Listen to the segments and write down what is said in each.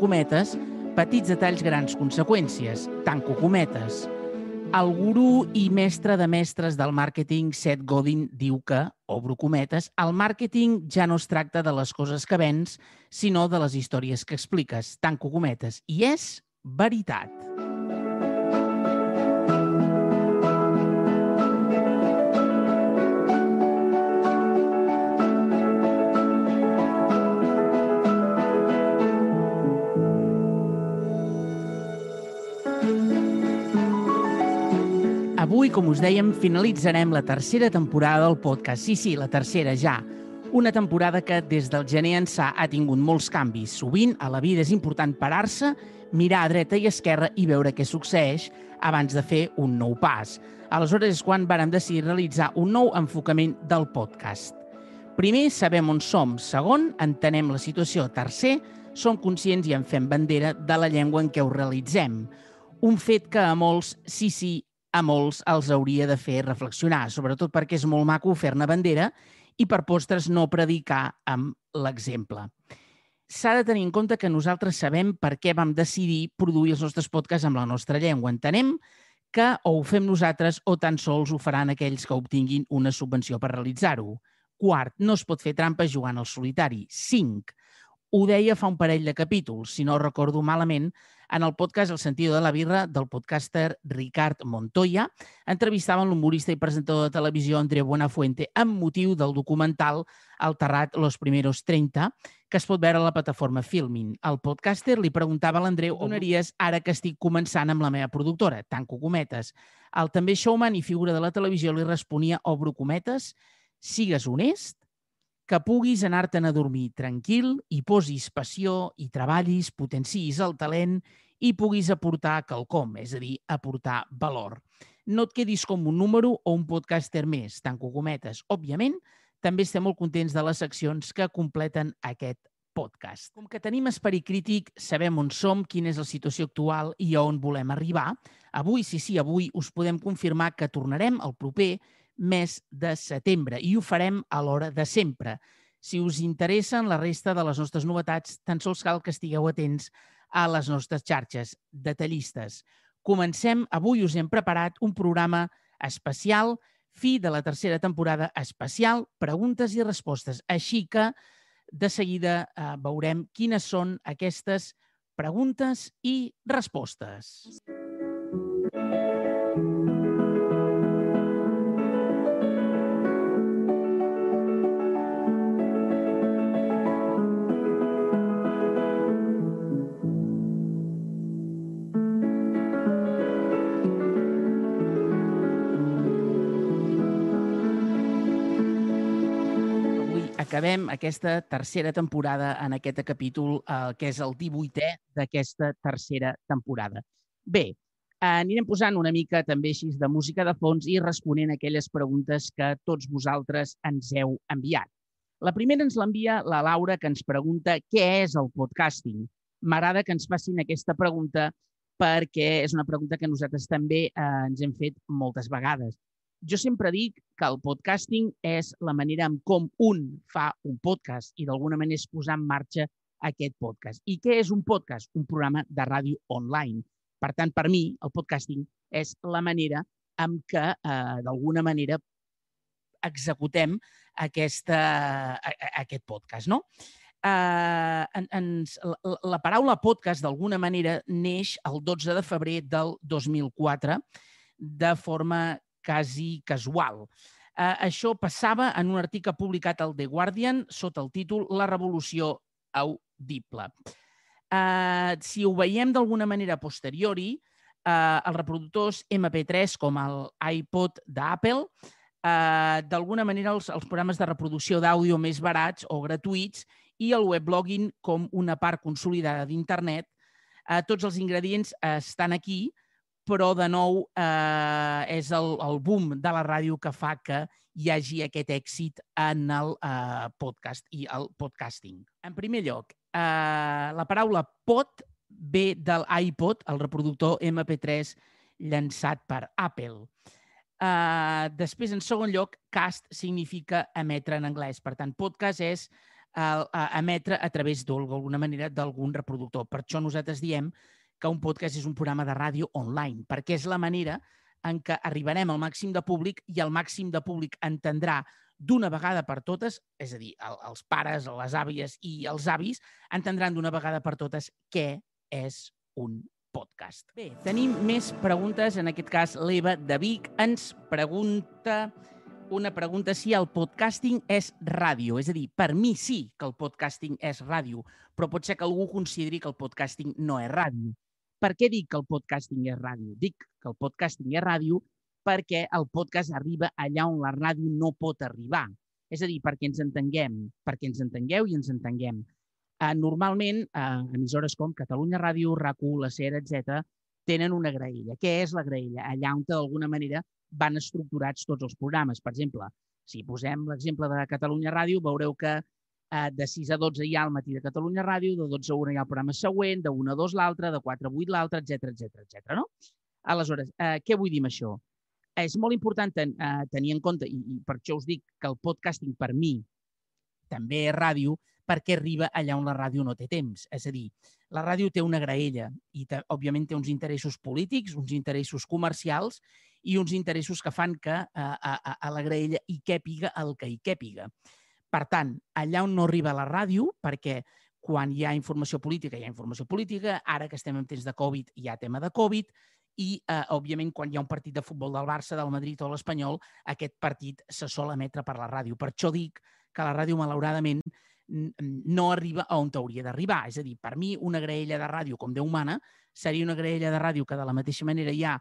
Cometes, petits detalls, grans conseqüències, tanco cometes. El gurú i mestre de mestres del màrqueting, Seth Godin, diu que, obro cometes, el màrqueting ja no es tracta de les coses que vens, sinó de les històries que expliques, tanco cometes. I és veritat. Com us dèiem, finalitzarem la tercera temporada del podcast. Sí, sí, la tercera ja. Una temporada que des del gener ençà ha tingut molts canvis. Sovint a la vida és important parar-se, mirar a dreta i esquerra i veure què succeeix abans de fer un nou pas. Aleshores és quan vàrem decidir realitzar un nou enfocament del podcast. Primer, sabem on som. Segon, entenem la situació. Tercer, som conscients i en fem bandera de la llengua en què ho realitzem. Un fet que a molts, sí, sí, a molts els hauria de fer reflexionar, sobretot perquè és molt maco fer-ne bandera i per postres no predicar amb l'exemple. S'ha de tenir en compte que nosaltres sabem per què vam decidir produir els nostres podcasts amb la nostra llengua. Entenem que o ho fem nosaltres o tan sols ho faran aquells que obtinguin una subvenció per realitzar-ho. Quart, no es pot fer trampa jugant al solitari. Cinc, ho deia fa un parell de capítols, si no recordo malament, en el podcast El sentido de la birra del podcaster Ricard Montoya, entrevistaven l'humorista i presentador de televisió André Buenafuente amb motiu del documental El Terrat Los Primeros 30, que es pot veure a la plataforma Filmin. El podcaster li preguntava a l'Andreu on donaries ara que estic començant amb la meva productora, tanco cometes. El també showman i figura de la televisió li responia, obro cometes, sigues honest, que puguis anar-te'n a dormir tranquil i posis passió i treballis, potenciïs el talent i puguis aportar quelcom, és a dir, aportar valor. No et quedis com un número o un podcaster més, tanco cometes. Òbviament, també estem molt contents de les seccions que completen aquest podcast. Com que tenim esperit crític, sabem on som, quina és la situació actual i a on volem arribar, avui, sí, sí, avui us podem confirmar que tornarem el proper mes de setembre i ho farem a l'hora de sempre. Si us interessen la resta de les nostres novetats, tan sols cal que estigueu atents a les nostres xarxes detallistes. Comencem. Avui us hem preparat un programa especial, fi de la tercera temporada especial, preguntes i respostes. Així que de seguida eh, veurem quines són aquestes preguntes i respostes. Acabem aquesta tercera temporada en aquest capítol, eh, que és el 18è d'aquesta tercera temporada. Bé, anirem posant una mica també així de música de fons i responent a aquelles preguntes que tots vosaltres ens heu enviat. La primera ens l'envia la Laura, que ens pregunta què és el podcasting. M'agrada que ens facin aquesta pregunta perquè és una pregunta que nosaltres també eh, ens hem fet moltes vegades. Jo sempre dic que el podcasting és la manera en com un fa un podcast i d'alguna manera és posar en marxa aquest podcast. I què és un podcast? Un programa de ràdio online. Per tant, per mi, el podcasting és la manera en què, eh, d'alguna manera, executem aquesta, aquest podcast. No? Eh, ens, la, la paraula podcast, d'alguna manera, neix el 12 de febrer del 2004 de forma quasi casual. Eh, això passava en un article publicat al The Guardian sota el títol La revolució audible. Uh, si ho veiem d'alguna manera posteriori, uh, els reproductors MP3 com el iPod d'Apple, uh, d'alguna manera els, els programes de reproducció d'àudio més barats o gratuïts i el webblogging com una part consolidada d'internet, uh, tots els ingredients uh, estan aquí, però de nou eh, és el, el boom de la ràdio que fa que hi hagi aquest èxit en el eh, podcast i el podcasting. En primer lloc, eh, la paraula pod ve del iPod, el reproductor MP3 llançat per Apple. Uh, després, en segon lloc, cast significa emetre en anglès. Per tant, podcast és uh, emetre a través d'alguna manera d'algun reproductor. Per això nosaltres diem que un podcast és un programa de ràdio online, perquè és la manera en què arribarem al màxim de públic i el màxim de públic entendrà d'una vegada per totes, és a dir, els pares, les àvies i els avis entendran d'una vegada per totes què és un podcast. Bé, tenim més preguntes. En aquest cas, l'Eva de Vic ens pregunta una pregunta si el podcasting és ràdio. És a dir, per mi sí que el podcasting és ràdio, però pot ser que algú consideri que el podcasting no és ràdio. Per què dic que el podcasting és ràdio? Dic que el podcasting és ràdio perquè el podcast arriba allà on la ràdio no pot arribar. És a dir, perquè ens entenguem, perquè ens entengueu i ens entenguem. Uh, normalment, uh, emissores com Catalunya Ràdio, RAC1, La SER, etc, tenen una graella. Què és la graella? Allà on, d'alguna manera, van estructurats tots els programes. Per exemple, si posem l'exemple de Catalunya Ràdio, veureu que eh, de 6 a 12 hi ha el matí de Catalunya Ràdio, de 12 a 1 hi ha el programa següent, de 1 a 2 l'altre, de 4 a 8 l'altre, etc etc etc. no? Aleshores, eh, què vull dir amb això? És molt important ten, eh, tenir en compte, i, i per això us dic que el podcasting per mi també és ràdio, perquè arriba allà on la ràdio no té temps. És a dir, la ràdio té una graella i, òbviament, té uns interessos polítics, uns interessos comercials i uns interessos que fan que eh, a, a, a la graella hi quèpiga el que hi quèpiga. Per tant, allà on no arriba la ràdio, perquè quan hi ha informació política, hi ha informació política, ara que estem en temps de Covid, hi ha tema de Covid, i, eh, òbviament, quan hi ha un partit de futbol del Barça, del Madrid o l'Espanyol, aquest partit se sol emetre per la ràdio. Per això dic que la ràdio, malauradament, no arriba a on hauria d'arribar. És a dir, per mi, una graella de ràdio com Déu humana seria una graella de ràdio que de la mateixa manera hi ha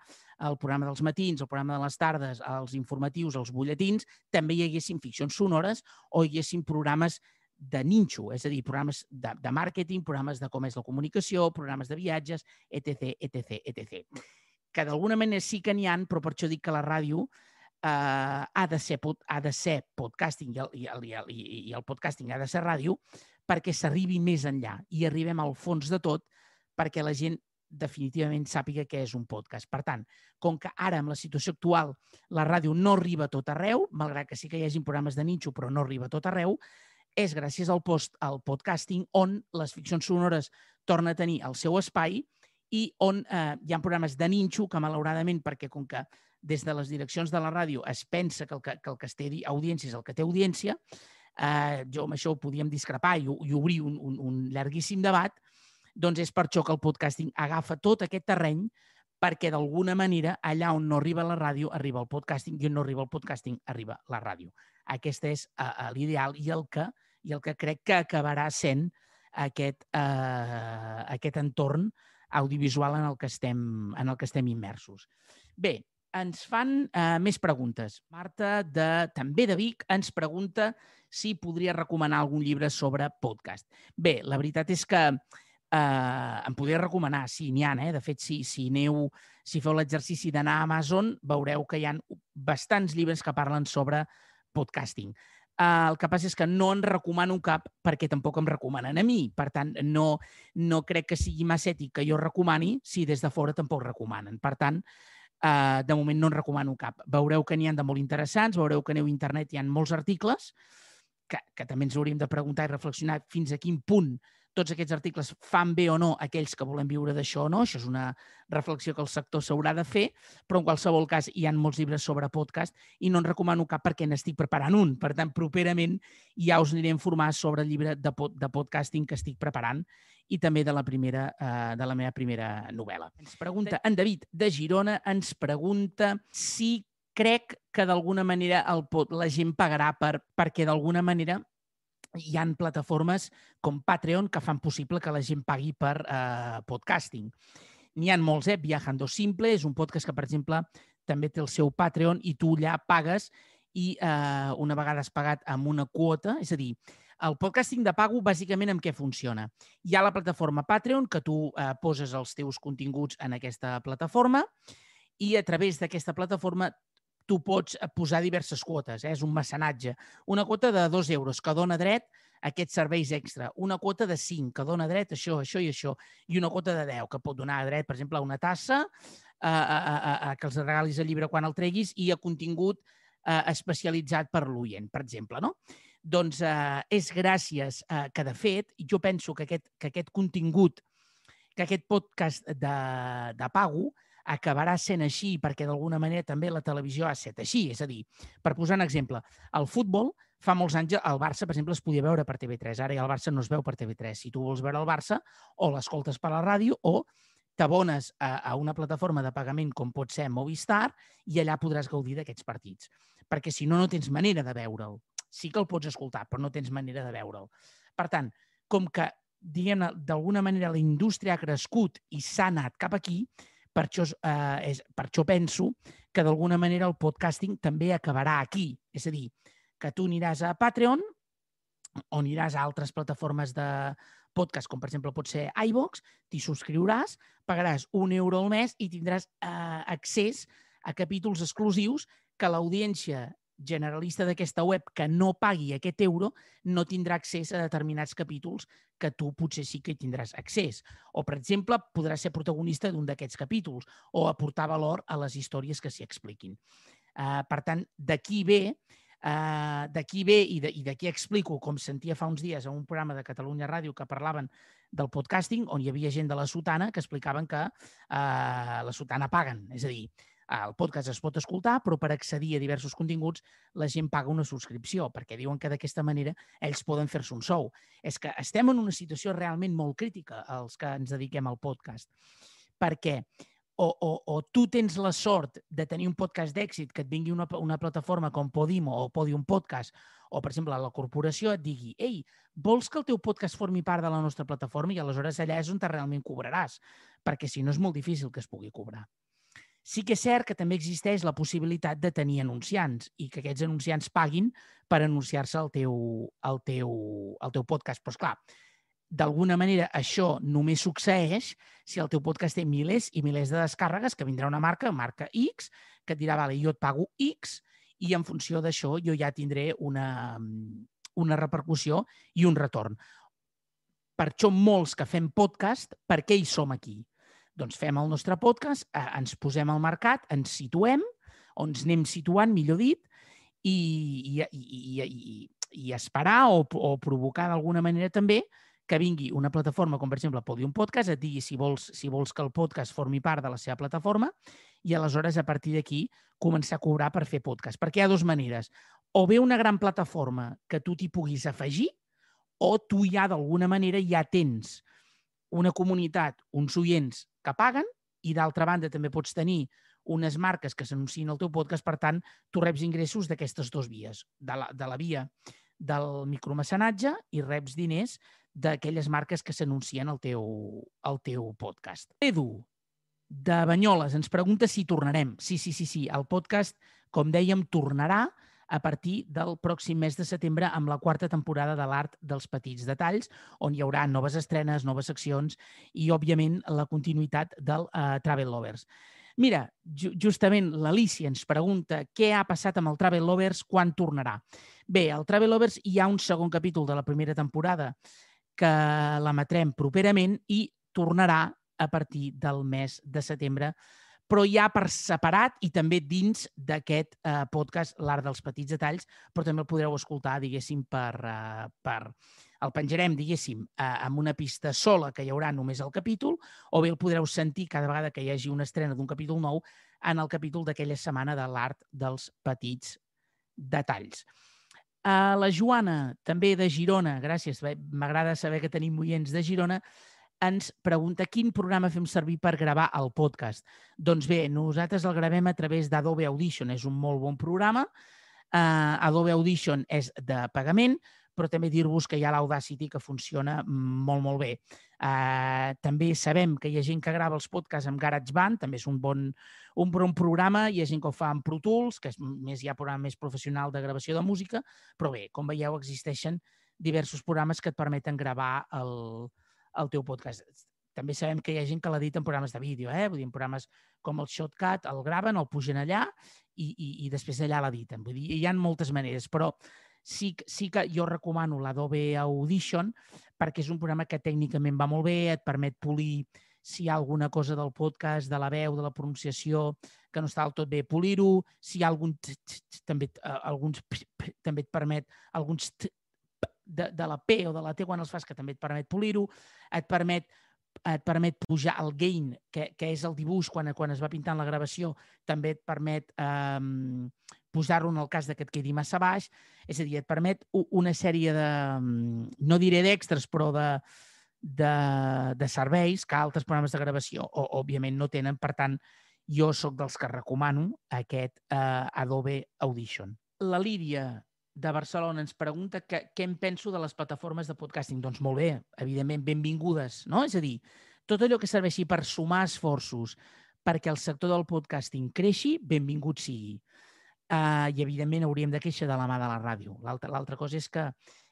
el programa dels matins, el programa de les tardes, els informatius, els butlletins, també hi haguessin ficcions sonores o hi haguessin programes de ninxo, és a dir, programes de, de màrqueting, programes de com és la comunicació, programes de viatges, etc, etc, etc. Que d'alguna manera sí que n'hi han, però per això dic que la ràdio ha, de ser, ha de ser podcasting i el, i, el, i, el, i el podcasting ha de ser ràdio perquè s'arribi més enllà i arribem al fons de tot perquè la gent definitivament sàpiga què és un podcast. Per tant, com que ara, amb la situació actual, la ràdio no arriba a tot arreu, malgrat que sí que hi hagi programes de nitxo, però no arriba a tot arreu, és gràcies al, post, al podcasting on les ficcions sonores tornen a tenir el seu espai i on eh, hi ha programes de ninxo que, malauradament, perquè com que des de les direccions de la ràdio es pensa que el que, que, el que es té audiència és el que té audiència, eh, jo amb això podíem discrepar i, i obrir un, un, un llarguíssim debat, doncs és per això que el podcasting agafa tot aquest terreny perquè d'alguna manera allà on no arriba la ràdio arriba el podcasting i on no arriba el podcasting arriba la ràdio. Aquest és uh, l'ideal i el que i el que crec que acabarà sent aquest, uh, aquest entorn audiovisual en el que estem, en el que estem immersos. Bé, ens fan uh, més preguntes. Marta, de, també de Vic, ens pregunta si podria recomanar algun llibre sobre podcast. Bé, la veritat és que eh, em podria recomanar, sí, n'hi ha, eh? de fet, si, si aneu, si feu l'exercici d'anar a Amazon, veureu que hi ha bastants llibres que parlen sobre podcasting. Uh, el que passa és que no en recomano cap perquè tampoc em recomanen a mi. Per tant, no, no crec que sigui massa ètic que jo recomani si des de fora tampoc recomanen. Per tant, uh, de moment no en recomano cap. Veureu que n'hi han de molt interessants, veureu que aneu a internet hi ha molts articles, que, que també ens hauríem de preguntar i reflexionar fins a quin punt tots aquests articles fan bé o no aquells que volem viure d'això o no. Això és una reflexió que el sector s'haurà de fer, però en qualsevol cas hi ha molts llibres sobre podcast i no en recomano cap perquè n'estic preparant un. Per tant, properament ja us aniré a informar sobre el llibre de, pod de podcasting que estic preparant i també de la, primera, eh, de la meva primera novel·la. Ens pregunta en David de Girona, ens pregunta si crec que d'alguna manera el pot, la gent pagarà per, perquè d'alguna manera hi han plataformes com Patreon que fan possible que la gent pagui per eh, podcasting. N'hi han molts, eh? Viajando Simple és un podcast que, per exemple, també té el seu Patreon i tu allà pagues i eh, una vegada has pagat amb una quota, és a dir, el podcasting de pago, bàsicament, amb què funciona? Hi ha la plataforma Patreon, que tu eh, poses els teus continguts en aquesta plataforma i a través d'aquesta plataforma tu pots eh, posar diverses quotes, eh? és un mecenatge. Una quota de 2 euros que dona dret a aquests serveis extra, una quota de 5 que dona dret a això, això i això, i una quota de 10 que pot donar dret, per exemple, a una tassa, a, a, a, a que els regalis el llibre quan el treguis i a contingut eh, especialitzat per l'oient, per exemple. No? Doncs eh, és gràcies eh, que, de fet, jo penso que aquest, que aquest contingut, que aquest podcast de, de pago, acabarà sent així perquè d'alguna manera també la televisió ha estat així. És a dir, per posar un exemple, el futbol fa molts anys el Barça, per exemple, es podia veure per TV3. Ara ja el Barça no es veu per TV3. Si tu vols veure el Barça, o l'escoltes per la ràdio o t'abones a, a una plataforma de pagament com pot ser Movistar i allà podràs gaudir d'aquests partits. Perquè si no, no tens manera de veure'l. Sí que el pots escoltar, però no tens manera de veure'l. Per tant, com que diguem d'alguna manera la indústria ha crescut i s'ha anat cap aquí, per això, eh, és, per això penso que d'alguna manera el podcasting també acabarà aquí. És a dir, que tu aniràs a Patreon o aniràs a altres plataformes de podcast, com per exemple pot ser iVox, t'hi subscriuràs, pagaràs un euro al mes i tindràs eh, accés a capítols exclusius que l'audiència generalista d'aquesta web que no pagui aquest euro no tindrà accés a determinats capítols que tu potser sí que hi tindràs accés. O, per exemple, podràs ser protagonista d'un d'aquests capítols o aportar valor a les històries que s'hi expliquin. Uh, per tant, d'aquí ve uh, d'aquí ve i d'aquí explico, com sentia fa uns dies a un programa de Catalunya Ràdio que parlaven del podcasting, on hi havia gent de la Sotana que explicaven que uh, la Sotana paguen. És a dir, el podcast es pot escoltar, però per accedir a diversos continguts la gent paga una subscripció, perquè diuen que d'aquesta manera ells poden fer-se un sou. És que estem en una situació realment molt crítica, els que ens dediquem al podcast. Perquè o, o, o tu tens la sort de tenir un podcast d'èxit, que et vingui una, una plataforma com Podimo o Podium Podcast, o, per exemple, la corporació et digui ei, vols que el teu podcast formi part de la nostra plataforma? I aleshores allà és on te realment cobraràs, perquè si no és molt difícil que es pugui cobrar. Sí que és cert que també existeix la possibilitat de tenir anunciants i que aquests anunciants paguin per anunciar-se al teu, al, teu, al teu podcast. Però, clar, d'alguna manera això només succeeix si el teu podcast té milers i milers de descàrregues, que vindrà una marca, marca X, que et dirà, vale, jo et pago X i en funció d'això jo ja tindré una, una repercussió i un retorn. Per això molts que fem podcast, per què hi som aquí? Doncs fem el nostre podcast, eh, ens posem al mercat, ens situem, o ens anem situant, millor dit, i, i, i, i, i esperar o, o provocar d'alguna manera també que vingui una plataforma com, per exemple, Podium Podcast, et digui si vols, si vols que el podcast formi part de la seva plataforma i aleshores, a partir d'aquí, començar a cobrar per fer podcast. Perquè hi ha dues maneres. O bé una gran plataforma que tu t'hi puguis afegir, o tu ja d'alguna manera ja tens una comunitat, uns oients que paguen i d'altra banda també pots tenir unes marques que s'anuncien al teu podcast, per tant, tu reps ingressos d'aquestes dues vies, de la, de la via del micromecenatge i reps diners d'aquelles marques que s'anuncien al, teu, al teu podcast. Edu, de Banyoles, ens pregunta si tornarem. Sí, sí, sí, sí, el podcast, com dèiem, tornarà a partir del pròxim mes de setembre amb la quarta temporada de l'Art dels Petits Detalls, on hi haurà noves estrenes, noves seccions i, òbviament, la continuïtat del uh, Travel Lovers. Mira, ju justament l'Alicia ens pregunta què ha passat amb el Travel Lovers, quan tornarà. Bé, el Travel Lovers hi ha un segon capítol de la primera temporada que l'emetrem properament i tornarà a partir del mes de setembre però ja per separat i també dins d'aquest eh, podcast, l'art dels petits detalls, però també el podreu escoltar, diguéssim, per, eh, per el penjarem, diguéssim, eh, amb una pista sola que hi haurà només el capítol, o bé el podreu sentir cada vegada que hi hagi una estrena d'un capítol nou en el capítol d'aquella setmana de l'art dels petits detalls. Uh, la Joana, també de Girona, gràcies, m'agrada saber que tenim oients de Girona, ens pregunta quin programa fem servir per gravar el podcast. Doncs bé, nosaltres el gravem a través d'Adobe Audition. És un molt bon programa. Uh, Adobe Audition és de pagament, però també dir-vos que hi ha l'Audacity que funciona molt, molt bé. Uh, també sabem que hi ha gent que grava els podcasts amb GarageBand, també és un bon, un bon programa, hi ha gent que ho fa amb Pro Tools, que és més ja programa més professional de gravació de música, però bé, com veieu, existeixen diversos programes que et permeten gravar el, el teu podcast. També sabem que hi ha gent que l'edita en programes de vídeo, eh? Vull dir, en programes com el Shotcut, el graven, el pugen allà i, i, i després allà l'editen. Vull dir, hi ha moltes maneres, però sí, sí que jo recomano l'Adobe Audition perquè és un programa que tècnicament va molt bé, et permet polir si hi ha alguna cosa del podcast, de la veu, de la pronunciació, que no està del tot bé, polir-ho, si hi ha algun... també, eh, alguns també et permet alguns de, de la P o de la T quan els fas, que també et permet polir-ho, et permet et permet pujar el gain, que, que és el dibuix quan, quan es va pintant la gravació, també et permet eh, posar-lo en el cas de que et quedi massa baix, és a dir, et permet una sèrie de, no diré d'extres, però de, de, de serveis que altres programes de gravació, o, òbviament, no tenen. Per tant, jo sóc dels que recomano aquest eh, Adobe Audition. La Lídia de Barcelona ens pregunta que, què em penso de les plataformes de podcasting. Doncs molt bé, evidentment, benvingudes, no? És a dir, tot allò que serveixi per sumar esforços perquè el sector del podcasting creixi, benvingut sigui. Uh, I, evidentment, hauríem de queixar de la mà de la ràdio. L'altra cosa és que,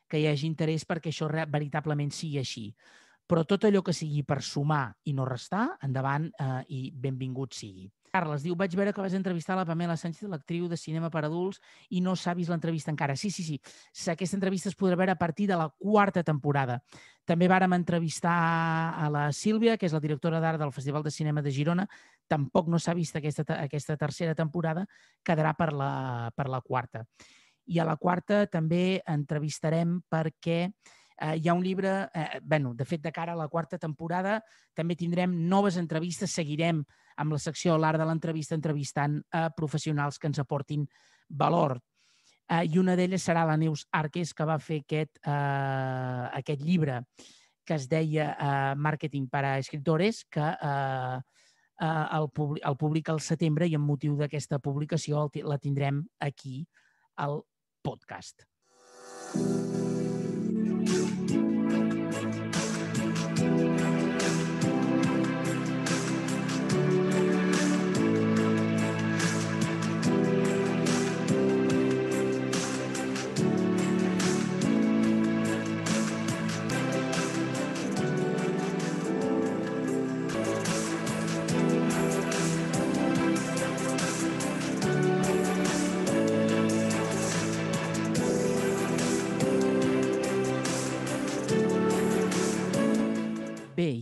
que hi hagi interès perquè això veritablement sigui així. Però tot allò que sigui per sumar i no restar, endavant uh, i benvingut sigui. Carles diu, vaig veure que vas entrevistar la Pamela Sánchez, l'actriu de cinema per adults, i no s'ha vist l'entrevista encara. Sí, sí, sí. Aquesta entrevista es podrà veure a partir de la quarta temporada. També vàrem entrevistar a la Sílvia, que és la directora d'art del Festival de Cinema de Girona. Tampoc no s'ha vist aquesta, aquesta tercera temporada, quedarà per la, per la quarta. I a la quarta també entrevistarem perquè eh, hi ha un llibre, eh, bueno, de fet, de cara a la quarta temporada també tindrem noves entrevistes, seguirem amb la secció L'Art de l'entrevista entrevistant a professionals que ens aportin valor. Uh, I una d'elles serà la Neus Arques, que va fer aquest, uh, aquest llibre que es deia uh, Marketing per a escriptores, que uh, uh, el, publi el publica al setembre i amb motiu d'aquesta publicació la tindrem aquí al podcast. Bé,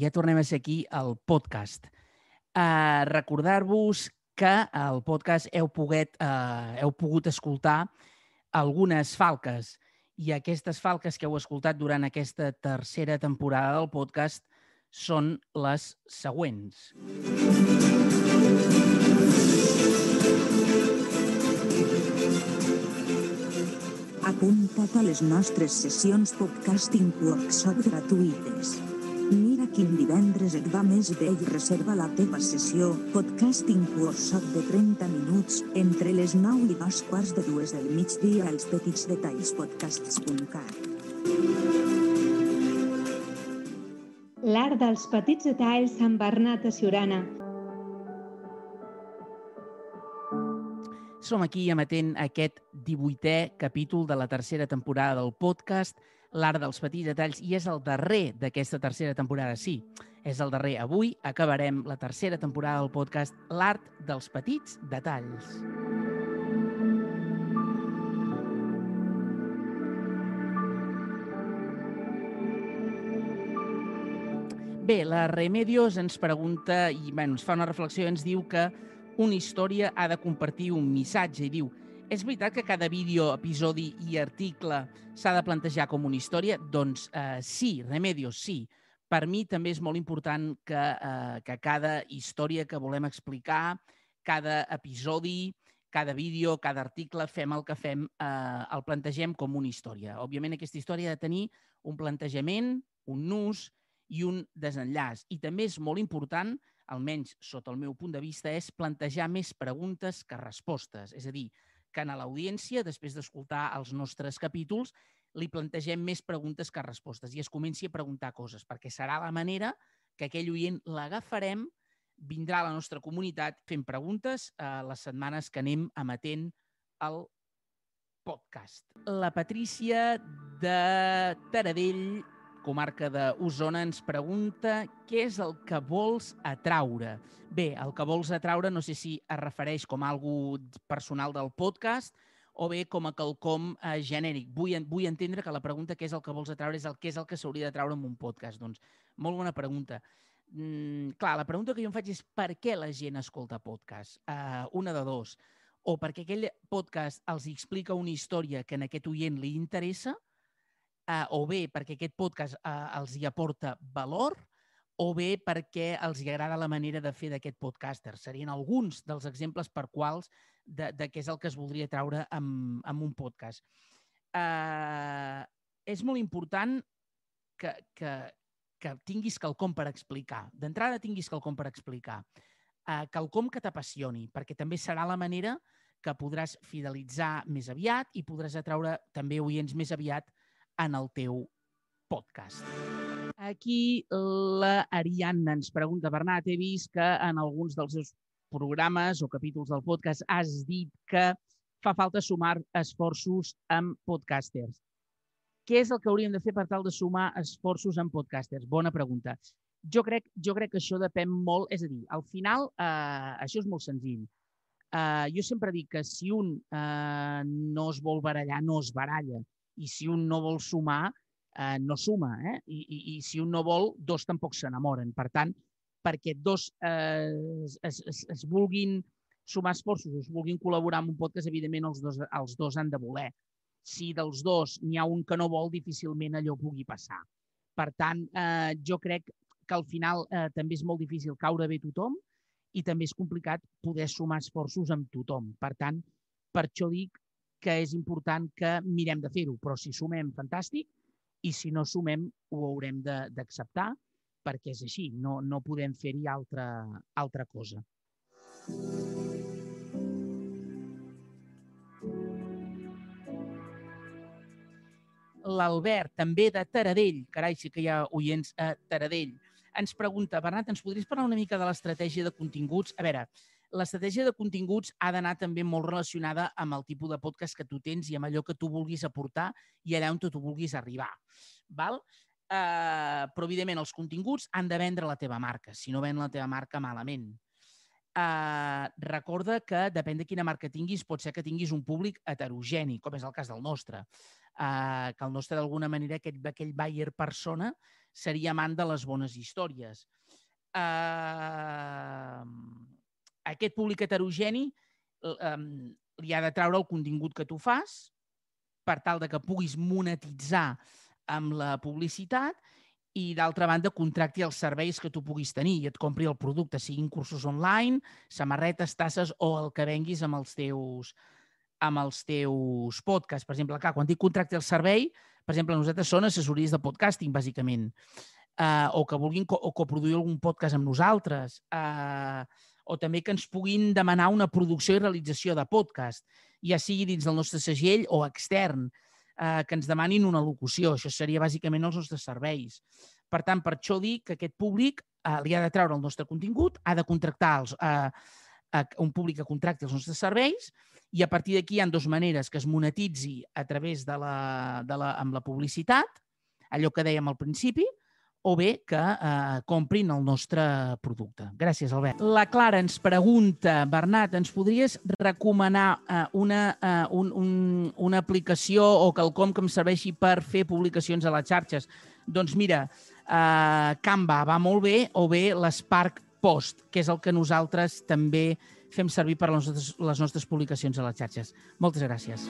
ja tornem a ser aquí al podcast. Uh, Recordar-vos que al podcast heu, poguet, uh, heu pogut escoltar algunes falques i aquestes falques que heu escoltat durant aquesta tercera temporada del podcast són les següents. Apunta't a les nostres sessions podcasting workshop gratuïtes. Mira quin divendres et va més bé i reserva la teva sessió Podcasting Workshop de 30 minuts entre les 9 i dos quarts de dues del migdia als petits detalls podcasts.cat. L'art dels petits detalls amb Bernat a Ciurana. Som aquí emetent aquest 18è capítol de la tercera temporada del podcast l'art dels petits detalls, i és el darrer d'aquesta tercera temporada. Sí, és el darrer. Avui acabarem la tercera temporada del podcast L'art dels petits detalls. Bé, la Remedios ens pregunta i bueno, ens fa una reflexió i ens diu que una història ha de compartir un missatge i diu és veritat que cada vídeo, episodi i article s'ha de plantejar com una història? Doncs eh, sí, Remedios, sí. Per mi també és molt important que, eh, que cada història que volem explicar, cada episodi, cada vídeo, cada article, fem el que fem, eh, el plantegem com una història. Òbviament, aquesta història ha de tenir un plantejament, un nus i un desenllaç. I també és molt important, almenys sota el meu punt de vista, és plantejar més preguntes que respostes. És a dir, que a l'audiència, després d'escoltar els nostres capítols, li plantegem més preguntes que respostes i es comenci a preguntar coses, perquè serà la manera que aquell oient l'agafarem, vindrà a la nostra comunitat fent preguntes a les setmanes que anem emetent el podcast. La Patrícia de Taradell comarca d'Osona, ens pregunta què és el que vols atraure. Bé, el que vols atraure no sé si es refereix com a algú personal del podcast o bé com a quelcom eh, genèric. Vull, vull entendre que la pregunta què és el que vols atraure és el que és el que s'hauria de traure en un podcast. Doncs, molt bona pregunta. Mm, clar, la pregunta que jo em faig és per què la gent escolta podcast? Uh, una de dos. O perquè aquell podcast els explica una història que en aquest oient li interessa, eh, o bé perquè aquest podcast eh, els hi aporta valor, o bé perquè els hi agrada la manera de fer d'aquest podcaster. Serien alguns dels exemples per quals de, de què és el que es voldria treure amb, amb un podcast. Eh, és molt important que, que, que tinguis quelcom per explicar. D'entrada tinguis quelcom per explicar. Eh, quelcom que t'apassioni, perquè també serà la manera que podràs fidelitzar més aviat i podràs atraure també oients més aviat en el teu podcast. Aquí la Ariadna ens pregunta, Bernat, he vist que en alguns dels seus programes o capítols del podcast has dit que fa falta sumar esforços amb podcasters. Què és el que hauríem de fer per tal de sumar esforços amb podcasters? Bona pregunta. Jo crec, jo crec que això depèn molt, és a dir, al final eh, això és molt senzill. Eh, jo sempre dic que si un eh, no es vol barallar, no es baralla i si un no vol sumar, eh, no suma. Eh? I, i, I si un no vol, dos tampoc s'enamoren. Per tant, perquè dos eh, es, es, es vulguin sumar esforços, es vulguin col·laborar amb un podcast, evidentment els dos, els dos han de voler. Si dels dos n'hi ha un que no vol, difícilment allò pugui passar. Per tant, eh, jo crec que al final eh, també és molt difícil caure bé tothom i també és complicat poder sumar esforços amb tothom. Per tant, per això dic que és important que mirem de fer-ho, però si sumem, fantàstic, i si no sumem, ho haurem d'acceptar, perquè és així, no, no podem fer-hi altra, altra cosa. L'Albert, també de Taradell, carai, sí que hi ha oients a Taradell, ens pregunta, Bernat, ens podries parlar una mica de l'estratègia de continguts? A veure, l'estratègia de continguts ha d'anar també molt relacionada amb el tipus de podcast que tu tens i amb allò que tu vulguis aportar i allà on tu vulguis arribar. Val? Uh, però, evidentment, els continguts han de vendre la teva marca. Si no ven la teva marca, malament. Uh, recorda que depèn de quina marca tinguis, pot ser que tinguis un públic heterogeni, com és el cas del nostre. Uh, que el nostre, d'alguna manera, aquell, aquell buyer persona seria amant de les bones històries. Uh, aquest públic heterogeni um, li ha de treure el contingut que tu fas per tal de que puguis monetitzar amb la publicitat i, d'altra banda, contracti els serveis que tu puguis tenir i et compri el producte, siguin cursos online, samarretes, tasses o el que venguis amb els teus, amb els teus podcasts. Per exemple, clar, quan dic contracti el servei, per exemple, nosaltres són assessories de podcasting, bàsicament, uh, o que vulguin co o coproduir algun podcast amb nosaltres, uh, o també que ens puguin demanar una producció i realització de podcast, ja sigui dins del nostre segell o extern, eh, que ens demanin una locució. Això seria bàsicament els nostres serveis. Per tant, per això dic que aquest públic eh, li ha de treure el nostre contingut, ha de contractar els, eh, un públic que contracti els nostres serveis i a partir d'aquí hi ha dues maneres, que es monetitzi a través de la, de la, amb la publicitat allò que dèiem al principi, o bé que eh, comprin el nostre producte. Gràcies, Albert. La Clara ens pregunta, Bernat, ens podries recomanar eh, una, eh, un, un, una aplicació o quelcom que em serveixi per fer publicacions a les xarxes? Doncs mira, eh, Canva va molt bé, o bé l'Spark Post, que és el que nosaltres també fem servir per les nostres, les nostres publicacions a les xarxes. Moltes gràcies.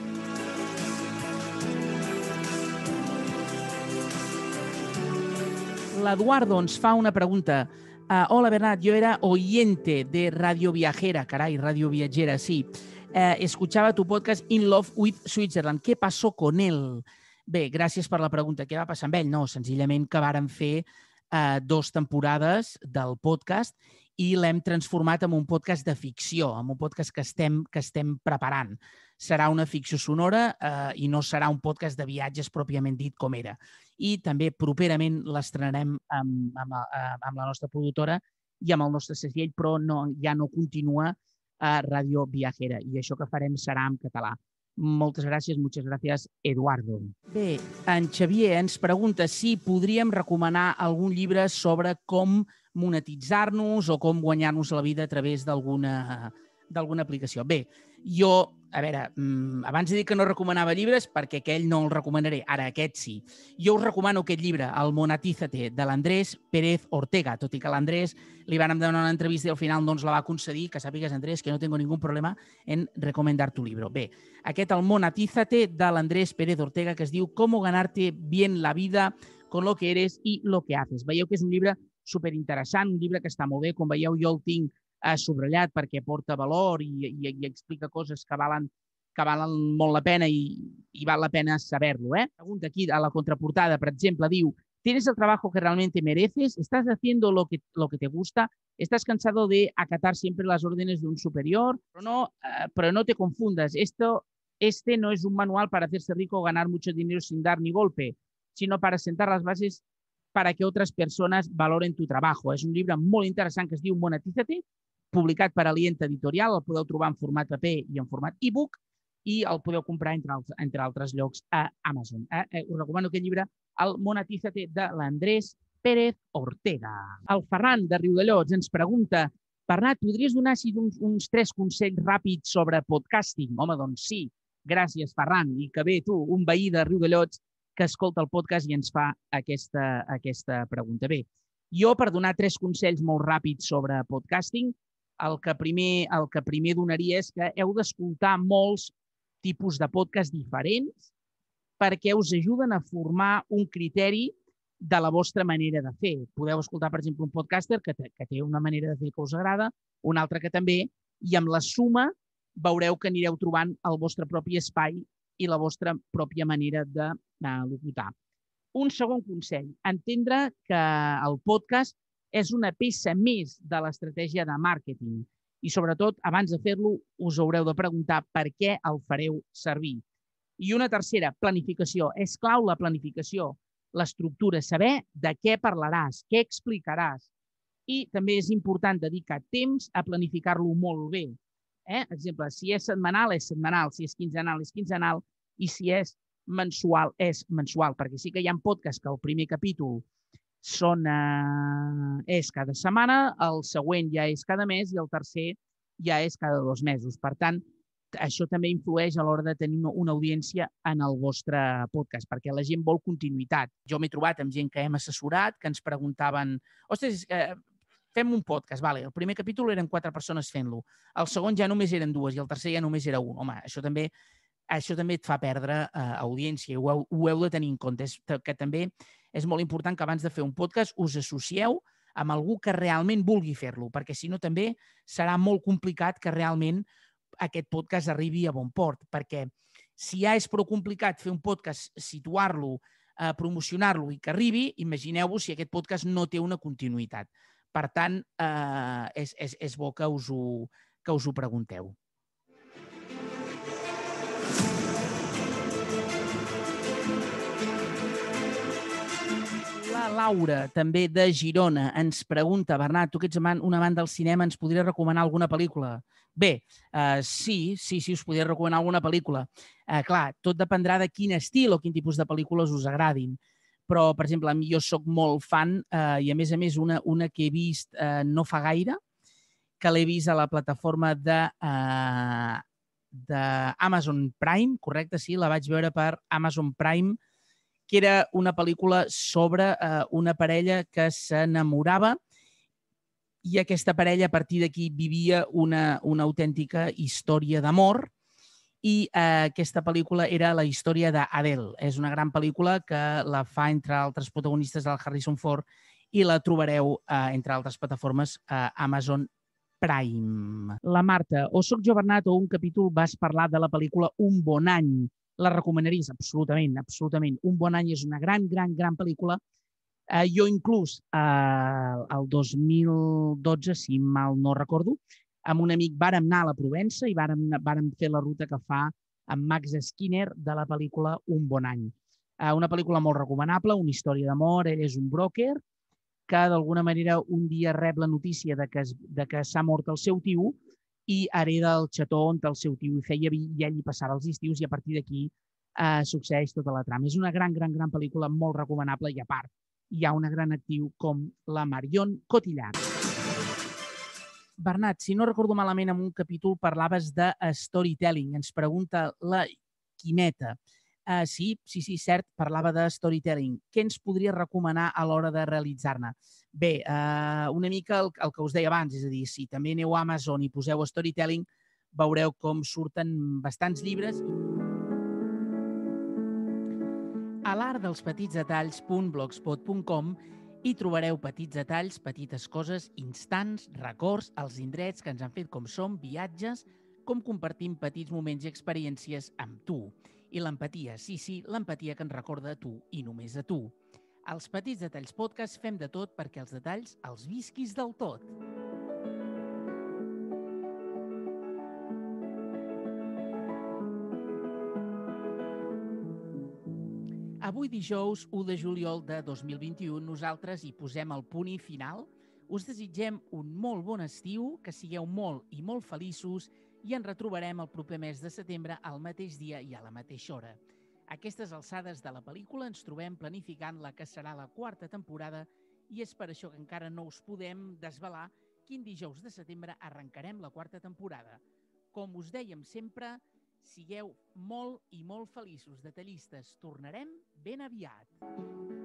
l'Eduardo ens fa una pregunta. Uh, hola, Bernat, yo era oyente de Radio Viajera, caray, Radio Viajera, sí. Uh, escuchaba tu podcast In Love with Switzerland. ¿Qué pasó con él? Bé, gràcies per la pregunta. Què va passar amb ell? No, senzillament que varen fer uh, dos temporades del podcast i l'hem transformat en un podcast de ficció, en un podcast que estem, que estem preparant serà una ficció sonora eh, i no serà un podcast de viatges pròpiament dit com era. I també properament l'estrenarem amb, amb, eh, amb la nostra productora i amb el nostre segell, però no, ja no continua a Ràdio Viajera i això que farem serà en català. Moltes gràcies, moltes gràcies, Eduardo. Bé, en Xavier ens pregunta si podríem recomanar algun llibre sobre com monetitzar-nos o com guanyar-nos la vida a través d'alguna d'alguna aplicació. Bé, jo a veure, mmm, abans he dit que no recomanava llibres perquè aquell no el recomanaré, ara aquest sí. Jo us recomano aquest llibre, El Monatízate, de l'Andrés Pérez Ortega, tot i que l'Andrés li van demanar una entrevista i al final no ens la va concedir, que sàpigues, Andrés, que no tengo ningún problema en recomendar tu libro. Bé, aquest El Monatízate de l'Andrés Pérez Ortega, que es diu Cómo ganarte bien la vida con lo que eres i lo que haces. Veieu que és un llibre superinteressant, un llibre que està molt bé. Com veieu, jo el tinc ha subratllat perquè porta valor i, i, i explica coses que valen, que valen molt la pena i, i val la pena saber-lo. Eh? Pregunta aquí a la contraportada, per exemple, diu ¿Tienes el trabajo que realmente mereces? ¿Estás haciendo lo que, lo que te gusta? ¿Estás cansado de acatar siempre las órdenes de un superior? Pero no, uh, pero no te confundas. Esto, este no es un manual para hacerse rico o ganar mucho dinero sin dar ni golpe, sino para sentar las bases para que otras personas valoren tu trabajo. És un llibre molt interessant que es Monetízate publicat per Alient Editorial, el podeu trobar en format paper i en format e-book i el podeu comprar, entre, els, entre altres llocs, a Amazon. Eh? Eh, us recomano aquest llibre, El Monetízate, de l'Andrés Pérez Ortega. El Ferran, de Riudellots, ens pregunta Bernat, podries donar si uns, uns tres consells ràpids sobre podcasting? Home, doncs sí. Gràcies, Ferran. I que bé, tu, un veí de Riudellots que escolta el podcast i ens fa aquesta, aquesta pregunta. Bé, jo, per donar tres consells molt ràpids sobre podcasting, el que primer, el que primer donaria és que heu d'escoltar molts tipus de podcast diferents perquè us ajuden a formar un criteri de la vostra manera de fer. Podeu escoltar, per exemple, un podcaster que, que té una manera de fer que us agrada, un altre que també, i amb la suma veureu que anireu trobant el vostre propi espai i la vostra pròpia manera de, de locutar. Un segon consell, entendre que el podcast és una peça més de l'estratègia de màrqueting i, sobretot, abans de fer-lo, us haureu de preguntar per què el fareu servir. I una tercera, planificació. És clau la planificació, l'estructura, saber de què parlaràs, què explicaràs. I també és important dedicar temps a planificar-lo molt bé. Eh? Exemple, si és setmanal, és setmanal, si és quinzenal, és quinzenal, i si és mensual, és mensual, perquè sí que hi ha podcasts que el primer capítol són, eh, és cada setmana, el següent ja és cada mes i el tercer ja és cada dos mesos. Per tant, això també influeix a l'hora de tenir una audiència en el vostre podcast, perquè la gent vol continuïtat. Jo m'he trobat amb gent que hem assessorat, que ens preguntaven, ostres, eh, fem un podcast, vale, el primer capítol eren quatre persones fent-lo, el segon ja només eren dues i el tercer ja només era un. Home, això també això també et fa perdre eh, audiència ho heu, ho heu de tenir en compte. És, que també és molt important que abans de fer un podcast us associeu amb algú que realment vulgui fer-lo, perquè si no també serà molt complicat que realment aquest podcast arribi a bon port, perquè si ja és prou complicat fer un podcast, situar-lo, eh, promocionar-lo i que arribi, imagineu-vos si aquest podcast no té una continuïtat. Per tant, eh, és, és, és bo que us ho, que us ho pregunteu. Laura, també de Girona, ens pregunta, Bernat, tu que ets una banda del cinema, ens podries recomanar alguna pel·lícula? Bé, uh, sí, sí, sí, us podria recomanar alguna pel·lícula. Uh, clar, tot dependrà de quin estil o quin tipus de pel·lícules us agradin. però, per exemple, a mi jo sóc molt fan eh, i, a més a més, una, una que he vist eh, no fa gaire, que l'he vist a la plataforma de, eh, de Amazon Prime, correcte? Sí, la vaig veure per Amazon Prime, que era una pel·lícula sobre eh, una parella que s'enamorava i aquesta parella a partir d'aquí vivia una, una autèntica història d'amor i eh, aquesta pel·lícula era la història d'Adele. És una gran pel·lícula que la fa entre altres protagonistes del Harrison Ford i la trobareu, eh, entre altres plataformes, a Amazon Prime. La Marta, o soc jo Bernat o un capítol vas parlar de la pel·lícula Un bon any. La recomanaries? Absolutament, absolutament. Un bon any és una gran, gran, gran pel·lícula. Eh, jo inclús eh, el 2012, si mal no recordo, amb un amic vàrem anar a la Provença i vàrem, vàrem fer la ruta que fa amb Max Skinner de la pel·lícula Un bon any. Eh, una pel·lícula molt recomanable, una història d'amor, ell és un broker que d'alguna manera un dia rep la notícia de que, de que s'ha mort el seu tio i hereda el xató on el seu tio hi feia vi i ell hi passava els estius i a partir d'aquí eh, succeeix tota la trama. És una gran, gran, gran pel·lícula molt recomanable i a part hi ha una gran actiu com la Marion Cotillard. Bernat, si no recordo malament, en un capítol parlaves de storytelling. Ens pregunta la Quimeta. Uh, sí, sí, sí, cert, parlava de storytelling. Què ens podria recomanar a l'hora de realitzar-ne? Bé, uh, una mica el, el que us deia abans, és a dir, si també aneu a Amazon i poseu storytelling, veureu com surten bastants llibres. A l'art dels petits detalls.blogspot.com hi trobareu petits detalls, petites coses, instants, records, els indrets que ens han fet com som, viatges, com compartim petits moments i experiències amb tu. I l'empatia, sí, sí, l'empatia que ens recorda a tu i només a tu. Als Petits Detalls Podcast fem de tot perquè els detalls els visquis del tot. Avui dijous 1 de juliol de 2021 nosaltres hi posem el punt i final. Us desitgem un molt bon estiu, que sigueu molt i molt feliços i ens retrobarem el proper mes de setembre al mateix dia i a la mateixa hora. A aquestes alçades de la pel·lícula ens trobem planificant la que serà la quarta temporada i és per això que encara no us podem desvelar quin dijous de setembre arrencarem la quarta temporada. Com us dèiem sempre, Sigueu molt i molt feliços, detallistes. Tornarem ben aviat.